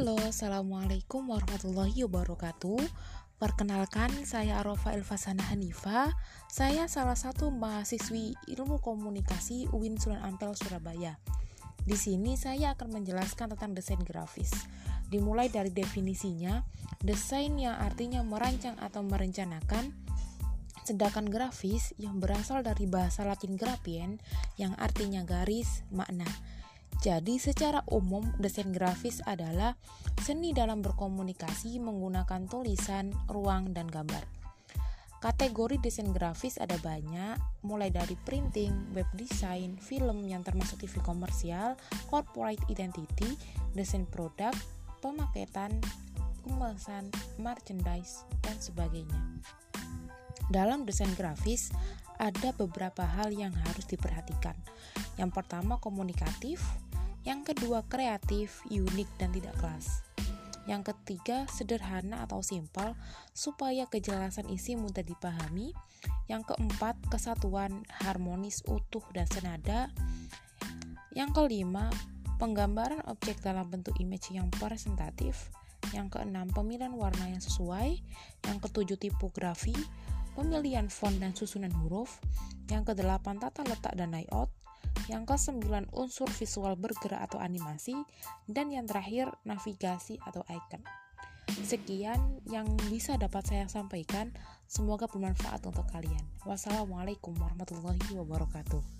Halo, Assalamualaikum warahmatullahi wabarakatuh. Perkenalkan, saya Arofa Elfasana Hanifa. Saya salah satu mahasiswi ilmu komunikasi UIN Sunan Ampel, Surabaya. Di sini saya akan menjelaskan tentang desain grafis. Dimulai dari definisinya Desain yang artinya merancang atau merencanakan Sedangkan grafis yang berasal dari bahasa latin grafien yang artinya garis, makna jadi, secara umum, desain grafis adalah seni dalam berkomunikasi menggunakan tulisan, ruang, dan gambar. Kategori desain grafis ada banyak, mulai dari printing, web design, film yang termasuk TV komersial, corporate identity, desain produk, pemaketan, kemasan, merchandise, dan sebagainya. Dalam desain grafis, ada beberapa hal yang harus diperhatikan. Yang pertama, komunikatif, yang kedua, kreatif, unik, dan tidak kelas. Yang ketiga, sederhana atau simpel supaya kejelasan isi mudah dipahami. Yang keempat, kesatuan, harmonis, utuh, dan senada. Yang kelima, penggambaran objek dalam bentuk image yang presentatif. Yang keenam, pemilihan warna yang sesuai. Yang ketujuh, tipografi, pemilihan font dan susunan huruf. Yang kedelapan, tata letak dan layout. Yang kesembilan unsur visual bergerak atau animasi dan yang terakhir navigasi atau icon. Sekian yang bisa dapat saya sampaikan. Semoga bermanfaat untuk kalian. Wassalamualaikum warahmatullahi wabarakatuh.